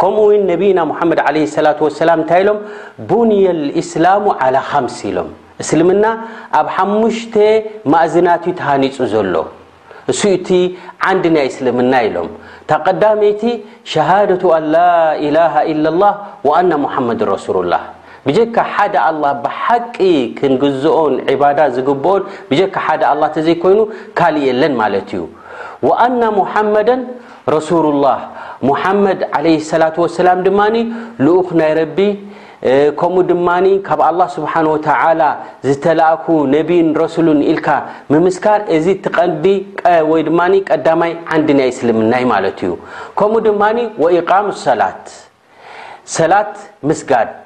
ከምኡ ውን ነቢይና ሙሓመድ ዓለይሂ ሰላቱ ወሰላም እንታይ ኢሎም ቡንየል ኢስላሙ ዓላ ኻምስ ኢሎም እስልምና ኣብ ሓሙሽተ ማእዝናት እዩ ተሃኒፁ ዘሎ እሱ እቲ ዓንዲ ናይ እስልምና ኢሎም እታ ቀዳመይቲ ሸሃደቱ ኣን ላኢላሃ ኢላላህ ወኣና ሙሓመድ ረሱሉላህ ብጀካ ሓደ ኣላህ ብሓቂ ክንግዝኦን ዒባዳ ዝግብኦን ብጀካ ሓደ ኣላህ ተዘይኮይኑ ካልእ የለን ማለት እዩ ወኣና ሙሓመደን ረሱሉላህ ሙሓመድ ዓለይሂ ሰላቱ ወሰላም ድማ ልኡኽ ናይ ረቢ ከምኡ ድማ ካብ ኣላ ስብሓን ወተላ ዝተላእኩ ነቢይን ረሱሉን ኢልካ ምምስካር እዚ ትቐንዲ ወይ ድማ ቀዳማይ ዓንዲ ናይ እስልምናይ ማለት እዩ ከምኡ ድማ ወኢቃም ሰላት ሰላት ምስጋድ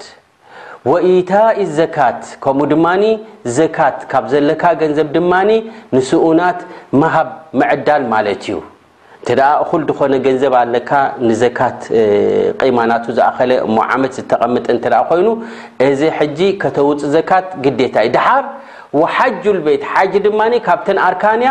ወኢታኢ ዘካት ከምኡ ድማ ዘካት ካብ ዘለካ ገንዘብ ድማ ንስኡናት መሃብ ምዕዳል ማለት እዩ እንተ እኹል ዝኾነ ገንዘብ ኣለካ ንዘካት ቂማናቱ ዝኣኸለ እሞ ዓመት ዝተቐምጠ እንተ ኮይኑ እዚ ሕጂ ከተውፅ ዘካት ግዴታ እዩ ድሓር ወሓጁ ልቤት ሓጅ ድማ ካብተን ኣርካንያ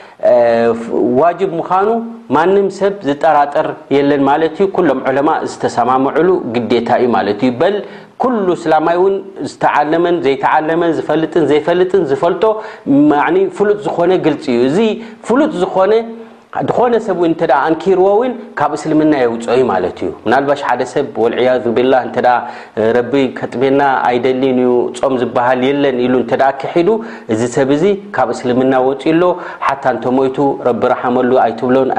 ዋጅብ ምዃኑ ማንም ሰብ ዝጠራጠር የለን ማለት እዩ ኩሎም ዑለማእ ዝተሰማምዕሉ ግዴታ እዩ ማለት እዩ በል ኩሉ እስላማይ እውን ዝተዓለመን ዘይተዓለመን ዝፈልጥን ዘይፈልጥን ዝፈልጦ ፍሉጥ ዝኾነ ግልፂ እዩ እዚ ፍሉጥ ዝኾነ ዝኾነ ሰብ እውን እንተ ኣንኪርዎ እውን ካብ እስልምና የውፅኦ እዩ ማለት እዩ ምናልባሽ ሓደ ሰብ ወልዕያዙ ብላህ እንተ ረቢ ከጥሜና ኣይደሊን እዩ ጾም ዝበሃል የለን ኢሉ እንተ ክሒዱ እዚ ሰብ እዚ ካብ እስልምና ወፅኡ ኣሎ ሓታ እንተሞይቱ ረቢ ረሓመሉ ኣይትብሎን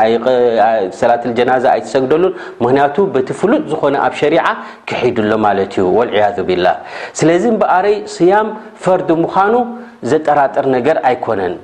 ሰላት ጀናዛ ኣይትሰግደሉን ምክንያቱ በቲ ፍሉጥ ዝኾነ ኣብ ሸሪዓ ክሒዱ ኣሎ ማለት እዩ ወልዕያዙ ቢላ ስለዚ እምበኣረይ ስያም ፈርዲ ምዃኑ ዘጠራጥር ነገር ኣይኮነን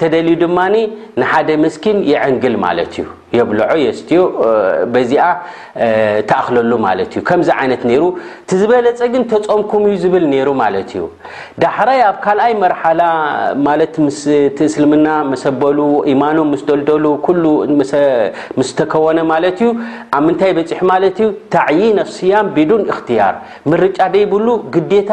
ተደልዩ ድማ ንሓደ ምስኪን የዕንግል ማለት እዩ የብልዖ የስትዮ በዚኣ ተኣኽለሉ ማለት እዩ ከምዚ ዓይነት ነይሩ እቲ ዝበለፀ ግን ተፆምኩም እዩ ዝብል ነይሩ ማለት እዩ ዳሕራይ ኣብ ካልኣይ መርሓላ ማለት ምስ እቲ እስልምና መሰበሉ ኢማኖም ምስ ደልደሉ ኩሉ ምስ ተከወነ ማለት እዩ ኣብ ምንታይ በፂሑ ማለት እዩ ታዕይነ ስያም ቢዱን እክትያር ምርጫ ደይብሉ ግዴታ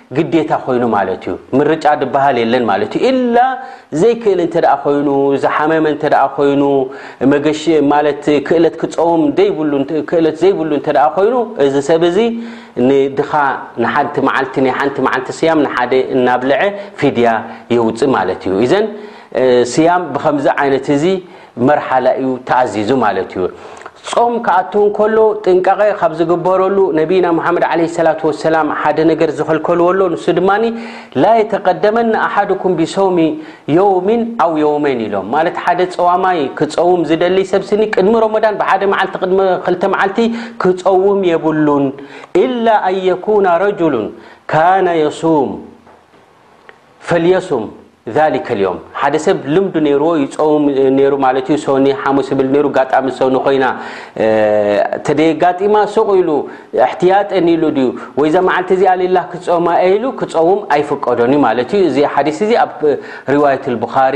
ግዴታ ኮይኑ ማለት እዩ ምርጫ ድበሃል የለን ማለት እዩ ኢላ ዘይክእል እንተ ደኣ ኮይኑ ዝሓመመ እንተ ደኣ ኮይኑ መገሽ ማለት ክእለት ክፀውም ዘይብሉ ክእለት ዘይብሉ እንተ ደኣ ኮይኑ እዚ ሰብ እዚ ንድኻ ንሓንቲ መዓልቲ ናይ ሓንቲ መዓልቲ ስያም ንሓደ እናብልዐ ፊድያ የውፅእ ማለት እዩ እዘን ስያም ብከምዚ ዓይነት እዚ መርሓላ እዩ ተኣዚዙ ማለት እዩ። ጾም ክኣቱ እንከሎ ጥንቃቐ ካብ ዝግበረሉ ነቢና መሓመድ ዓለይሂ ሰላቱ ወሰላም ሓደ ነገር ዝኸልከልዎ ኣሎ ንሱ ድማ ላ የተቀደመና ኣሓድኩም ቢሰውሚ የውሚን ኣው የውመይን ኢሎም ማለት ሓደ ፀዋማይ ክፀውም ዝደሊ ሰብ ስኒ ቅድሚ ረመዳን ብሓደ መዓልቲ ቅድሚ ክልተ መዓልቲ ክፀውም የብሉን ኢላ ኣን የኩና ረጁሉን ካነ የሱም ፈልየሱም ዛሊከ ልዮም ሓደ ሰብ ልምዱ ነይርዎ ይፀውም ነይሩ ማለት እዩ ሶኒ ሓሙስ ይብል ነይሩ ጋጣሚ ሶኒ ኮይና ተደየጋጢማ ሱቕ ኢሉ እሕትያጠን ኢሉ ድዩ ወይዛ መዓልቲ እዚኣ ሌላ ክፀውማ ኢሉ ክፀውም ኣይፍቀዶን እዩ ማለት እዩ እዚ ሓዲስ እዚ ኣብ ሪዋየት ልቡኻሪ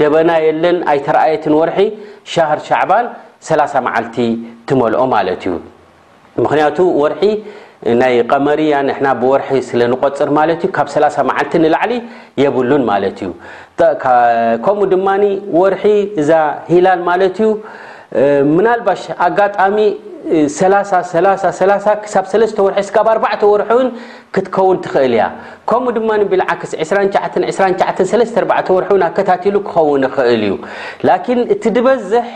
ደበና የለን ኣይተርኣየትን ወርሒ ሻህር ሻዕባን ሰላሳ መዓልቲ ትመልኦ ማለት እዩ ምክንያቱ ወርሒ ናይ ቀመርያ ንሕና ብወርሒ ስለ ንቆፅር ማለት እዩ ካብ ሰላሳ መዓልቲ ንላዕሊ የብሉን ማለት እዩ ከምኡ ድማ ወርሒ እዛ ሂላል ማለት እዩ ምናልባሽ ኣጋጣሚ ሰላሳ ሰላሳ ሰላሳ ክሳብ ሰለስተ ወርሒ ስካብ ኣርባዕተ ወርሒ እውን ክትከውን ትኽእል እያ። ከምኡ ድማ ብልዓክስ ዕስራን ትሽዓተን ዕስራን ትሽዓተን ሰለስተ ኣርባዕተ ወርሒ እውን ኣከታቲሉ ክኸውን ይኽእል እዩ። ላኪን እቲ ዝበዝሕ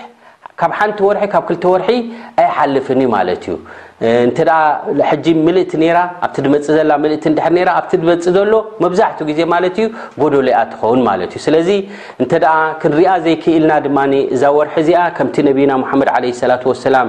ካብ ሓንቲ ወርሒ ካብ ክልተ ወርሒ ኣይሓልፍን እዩ ማለት እዩ። እንተ ሕጂ ምልእቲ ነይራ ኣብቲ ድመጽእ ዘላ ምልእቲ እንድሕር ነይራ ኣብቲ ድመጽእ ዘሎ መብዛሕትኡ ግዜ ማለት እዩ ጎደሎ እያ ትኸውን ማለት እዩ። ስለዚ እንተ ክንሪኣ ዘይክኢልና ድማ እዛ ወርሒ እዚኣ ከምቲ ነቢና ሙሓመድ ዓለይሂ ሰላቱ ወሰላም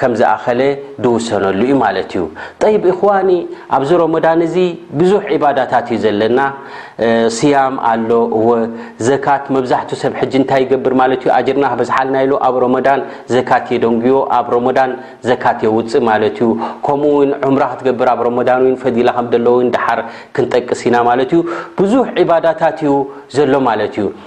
ከም ዝኣኸለ ድውሰነሉ እዩ ማለት እዩ ጠይብ እኽዋኒ ኣብዚ ሮሞዳን እዚ ብዙሕ ዒባዳታት እዩ ዘለና ስያም ኣሎ እወ ዘካት መብዛሕቱ ሰብ ሕጂ እንታይ ይገብር ማለት እዩ ኣጅርና ክበዝሓልና ኢሉ ኣብ ሮሞዳን ዘካት የደንጉዮ ኣብ ሮሞዳን ዘካት የውፅእ ማለት እዩ ከምኡ እውን ዑምራ ክትገብር ኣብ ሮሞዳን እውን ፈዲላ ከም ደለዎ እውን ድሓር ክንጠቅስ ኢና ማለት እዩ ብዙሕ ዒባዳታት እዩ ዘሎ ማለት እዩ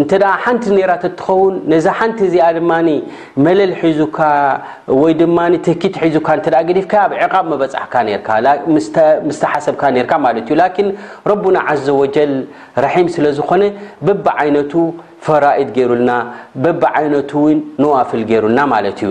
እንተ ሓንቲ ነራ ተትኸውን ነዛ ሓንቲ እዚኣ ድማ መለል ሒዙካ ወይ ድማ ትህኪት ሒዙካ እተ ገዲፍካ ኣብ ዕቓብ መበፃሕካ ነርካ ምስተሓሰብካ ነርካ ማለት እዩ ላኪን ረቡና ዘ ወጀል ርሒም ስለ ዝኾነ በብ ዓይነቱ ፈራኢድ ገይሩልና በብ ዓይነቱ እውን ነዋፍል ገይሩልና ማለት እዩ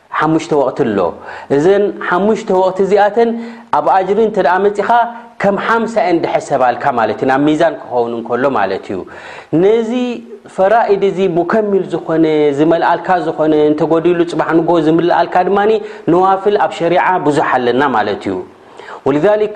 ሓሙሽተ ወቕቲ ኣሎ። እዘን ሓሙሽተ ወቕቲ እዚኣተን ኣብ ኣጅሪ እንተ መጺኻ ከም ሓምሳ እየን ድሕሰባልካ ማለት እዩ፣ ናብ ሚዛን ክኸውን እንከሎ ማለት እዩ። ነዚ ፈራኢድ እዚ ሙከሚል ዝኾነ ዝመልኣልካ ዝኾነ እንተጎዲሉ ፅባሕ ንጎ ዝምልኣልካ ድማ ነዋፍል ኣብ ሸሪዓ ብዙሕ ኣለና ማለት እዩ። ወልዛሊክ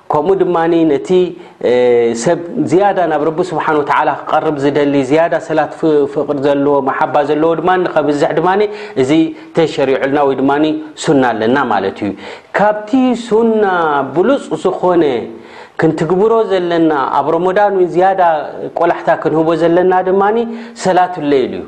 ከምኡ ድማ ነቲ ሰብ ዝያዳ ናብ ረቢ ስብሓን ወተላ ክቐርብ ዝደሊ ዝያዳ ሰላት ፍቕሪ ዘለዎ መሓባ ዘለዎ ድማ ከብዝሕ ድማ እዚ ተሸሪዑልና ወይ ድማ ሱና ኣለና ማለት እዩ ካብቲ ሱና ብሉፅ ዝኾነ ክንትግብሮ ዘለና ኣብ ሮሞዳን ዝያዳ ቆላሕታ ክንህቦ ዘለና ድማ ሰላት ለይሉ እዩ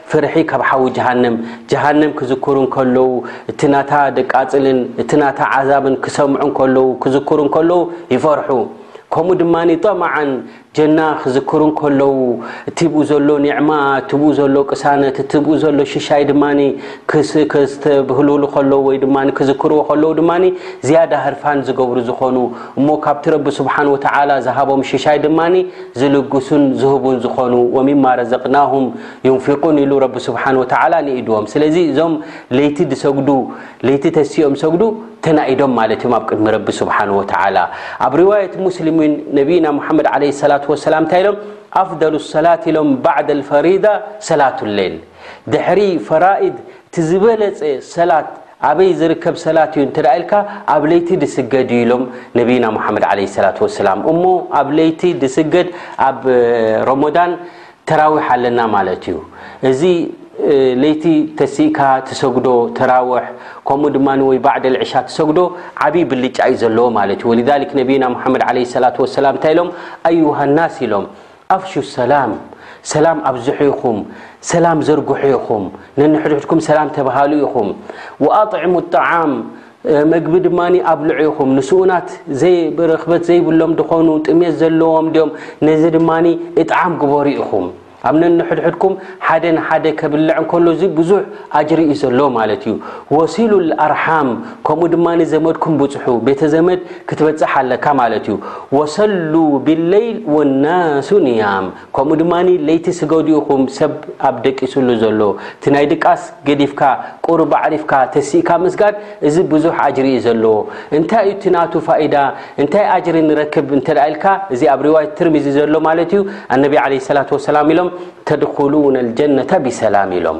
ፍርሒ ካብ ሓዊ ጀሃነም፣ ጀሃነም፣ ክዝክሩ እንከለዉ፣ እቲ ናታ ደቃጽልን እቲ ናታ ዓዛብን ክሰምዑ እንከለዉ፣ ክዝክሩ እንከለዉ ይፈርሑ። ከምኡ ድማ ጠማዓን ጀና ክዝክሩ እንከለዉ፣ እቲብኡ ዘሎ ኒዕማ፣ እቲብኡ ዘሎ ቅሳነት፣ እቲብኡ ዘሎ ሽሻይ ድማ ክስተብህሉሉ ከለዉ ወይ ድማ ክዝክርዎ ከለዉ ድማ ዝያዳ ህርፋን ዝገብሩ ዝኾኑ እሞ ካብቲ ረቢ ስብሓን ወተዓላ ዝሃቦም ሽሻይ ድማ ዝልግሱን ዝህቡን ዝኾኑ ወሚማ ረዘቅናሁም ዩንፊቁን ኢሉ ረቢ ስብሓን ወተዓላ ንኢድዎም ስለዚ እዞም ለይቲ ዝሰግዱ ለይቲ ተሲኦም ሰግዱ ተናኢዶም ማለት እዮም ኣብ ቅድሚ ረቢ ስብሓን ወተዓላ ኣብ ርዋየት ሙስሊም ን ነብይና ሙሓመድ ዓለ ሰላት ወሰላም እንታይ ኢሎም ኣፍደሉ ሰላት ኢሎም ባዕድ ልፈሪዳ ሰላት ሌል ድሕሪ ፈራኢድ እቲ ዝበለፀ ሰላት ኣበይ ዝርከብ ሰላት እዩ እንተደኣ ኢልካ ኣብ ለይቲ ዝስገድ እዩ ኢሎም ነብይና ሙሓመድ ዓለ ሰላት ወሰላም እሞ ኣብ ለይቲ ዝስገድ ኣብ ሮሞዳን ተራዊሕ ኣለና ማለት እዩ እዚ ለይቲ ተሲእካ ትሰግዶ ተራውሕ ከምኡ ድማ ወይ ባዕድ ልዕሻ ትሰግዶ ዓብዪ ብልጫ እዩ ዘለዎ ማለት እዩ ወልሊክ ነቢና ሙሓመድ ዓለ ሰላት ወሰላም እንታይ ኢሎም ኣይሃናስ ኢሎም ኣፍሹ ሰላም ሰላም ኣብዝሑ ኢኹም ሰላም ዘርግሑ ኢኹም ነንሕድሕድኩም ሰላም ተባሃሉ ኢኹም ወኣጥዕሙ ጣዓም መግቢ ድማ ኣብልዑ ኢኹም ንስኡናት ርኽበት ዘይብሎም ድኾኑ ጥሜት ዘለዎም ድዮም ነዚ ድማ እጥዓም ግበሩ ኢኹም ኣብ ነንሕድሕድኩም ሓደ ንሓደ ከብልዕ እንከሎ እዚ ብዙሕ ኣጅሪ እዩ ዘለዎ ማለት እዩ ወሲሉ ኣርሓም ከምኡ ድማ ዘመድኩም ብፅሑ ቤተ ዘመድ ክትበፅሕ ኣለካ ማለት እዩ ወሰሉ ብለይል ወናሱ ንያም ከምኡ ድማ ለይቲ ስገዱ ኢኹም ሰብ ኣብ ደቂሱሉ ዘሎ እቲ ናይ ድቃስ ገዲፍካ ቁርብ ኣዕሪፍካ ተሲእካ ምስጋድ እዚ ብዙሕ ኣጅሪ እዩ ዘለዎ እንታይ እዩ እቲ ናቱ ፋኢዳ እንታይ ኣጅሪ ንረክብ እንተ ኢልካ እዚ ኣብ ሪዋየት ትርሚዚ ዘሎ ማለት እዩ ኣነቢ ዓለ ሰላት ወሰላም ኢሎም ተድኹሉን ኣልጀነተ ብሰላም ኢሎም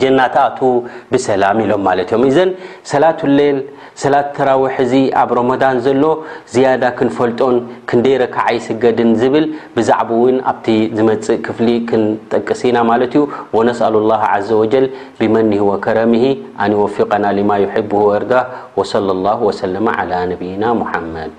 ጀና ትኣትዉ ብሰላም ኢሎም ማለት እዮም እዘን ሰላት ሌል ሰላት ተራዊሕ እዚ ኣብ ሮሞዳን ዘሎ ዝያዳ ክንፈልጦን ክንደይ ረክዓ ይስገድን ዝብል ብዛዕባ እውን ኣብቲ ዝመፅእ ክፍሊ ክንጠቅስ ኢና ማለት እዩ ወነስኣሉ ላ ዘ ወጀል ብመኒ ወከረምሂ ኣን ይወፊቀና ልማ ይሕብ ወርዳ ወሰለ ላ ወሰለማ ላ ነብይና ሙሓመድ